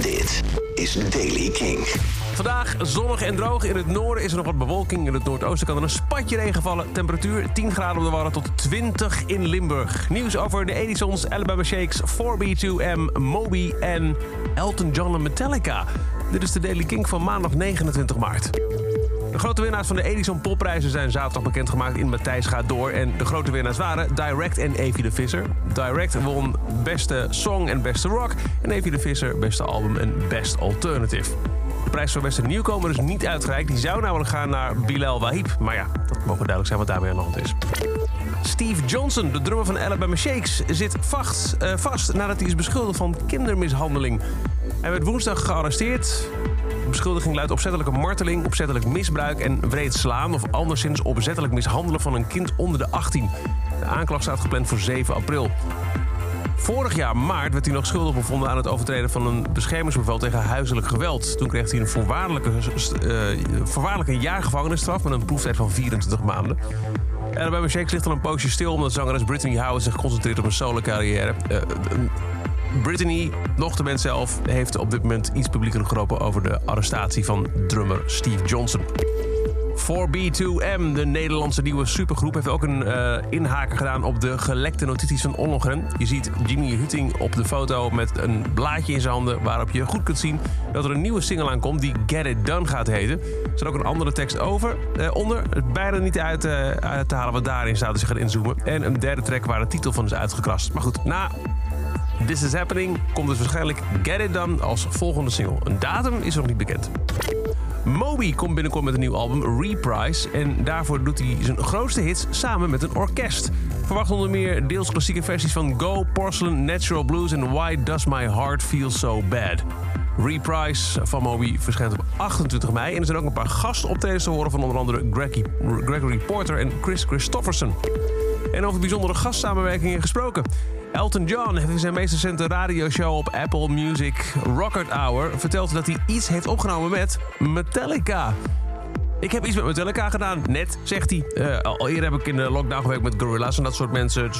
Dit is Daily King. Vandaag zonnig en droog. In het noorden is er nog wat bewolking. In het noordoosten kan er een spatje regen vallen. Temperatuur 10 graden op de Wadden tot 20 in Limburg. Nieuws over de Edisons, Alabama Shakes, 4B2M, Moby en Elton John en Metallica. Dit is de Daily King van maandag 29 maart. De grote winnaars van de Edison Popprijzen zijn zaterdag bekendgemaakt in Matthijs gaat door. En de grote winnaars waren Direct en Evie de Visser. Direct won beste song en beste rock. En Evie de Visser beste album en best alternative. De prijs voor beste nieuwkomer is niet uitgereikt. Die zou namelijk gaan naar Bilal Wahib. Maar ja, dat mogen duidelijk zijn wat daarmee aan de hand is. Steve Johnson, de drummer van Alabama Shakes, zit vast, eh, vast nadat hij is beschuldigd van kindermishandeling. Hij werd woensdag gearresteerd. De beschuldiging luidt opzettelijke marteling, opzettelijk misbruik en wreed slaan... of anderszins opzettelijk mishandelen van een kind onder de 18. De aanklacht staat gepland voor 7 april. Vorig jaar maart werd hij nog schuldig bevonden aan het overtreden van een beschermingsbevel tegen huiselijk geweld. Toen kreeg hij een voorwaardelijke, uh, voorwaardelijke jaar gevangenisstraf met een proeftijd van 24 maanden. Alabama Shakes ligt al een poosje stil omdat zangeres Brittany Howard zich concentreert op een solo carrière. Uh, Brittany, nog de mens zelf, heeft op dit moment iets publiekelijk geroepen over de arrestatie van drummer Steve Johnson. 4B2M, de Nederlandse nieuwe supergroep, heeft ook een uh, inhaker gedaan op de gelekte notities van Ollongren. Je ziet Jimmy Hutting op de foto met een blaadje in zijn handen waarop je goed kunt zien dat er een nieuwe single aankomt die Get It Done gaat heten. Er staat ook een andere tekst over, uh, onder. Het bijna niet uit, uh, uit, te halen wat daarin staat, dus je gaat inzoomen. En een derde track waar de titel van is uitgekrast. Maar goed, na This is Happening komt dus waarschijnlijk Get It Done als volgende single. Een datum is nog niet bekend. Moby komt binnenkort met een nieuw album, Reprise. En daarvoor doet hij zijn grootste hits samen met een orkest. Verwacht onder meer deels klassieke versies van Go, Porcelain, Natural Blues en Why Does My Heart Feel So Bad. Reprise van Moby verschijnt op 28 mei. En er zijn ook een paar gastoptredens te horen van onder andere Gregory Porter en Chris Christofferson. En over bijzondere gastsamenwerkingen gesproken. Elton John heeft in zijn meest recente radioshow op Apple Music Rocket Hour verteld dat hij iets heeft opgenomen met Metallica. Ik heb iets met Metallica gedaan, net, zegt hij. Uh, al eerder heb ik in de lockdown gewerkt met Gorillaz en dat soort mensen.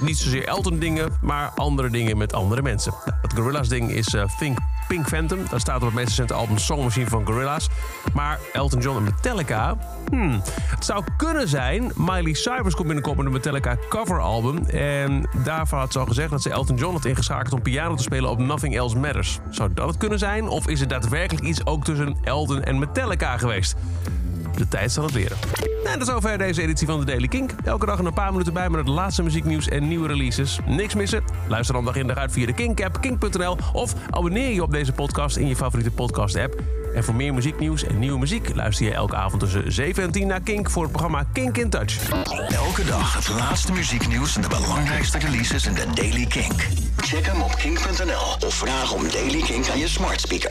Niet zozeer Elton dingen, maar andere dingen met andere mensen. Nou, dat Gorillaz ding is uh, Think Pink Phantom. Dat staat op het meest recente album Song Machine van Gorillaz. Maar Elton John en Metallica... Hmm, het zou kunnen zijn... Miley Cyrus komt binnenkort met een Metallica coveralbum. En daarvan had ze al gezegd dat ze Elton John had ingeschakeld... om piano te spelen op Nothing Else Matters. Zou dat het kunnen zijn? Of is het daadwerkelijk iets ook tussen Elton en Metallica geweest? De tijd zal het leren. En dat is zover deze editie van de Daily Kink. Elke dag een paar minuten bij met het laatste muzieknieuws en nieuwe releases. Niks missen? Luister dan dag in dag uit via de Kink-app, kink.nl... of abonneer je op deze podcast in je favoriete podcast-app. En voor meer muzieknieuws en nieuwe muziek... luister je elke avond tussen 7 en 10 naar Kink... voor het programma Kink in Touch. Elke dag het laatste muzieknieuws en de belangrijkste releases in de Daily Kink. Check hem op kink.nl of vraag om Daily Kink aan je smart speaker.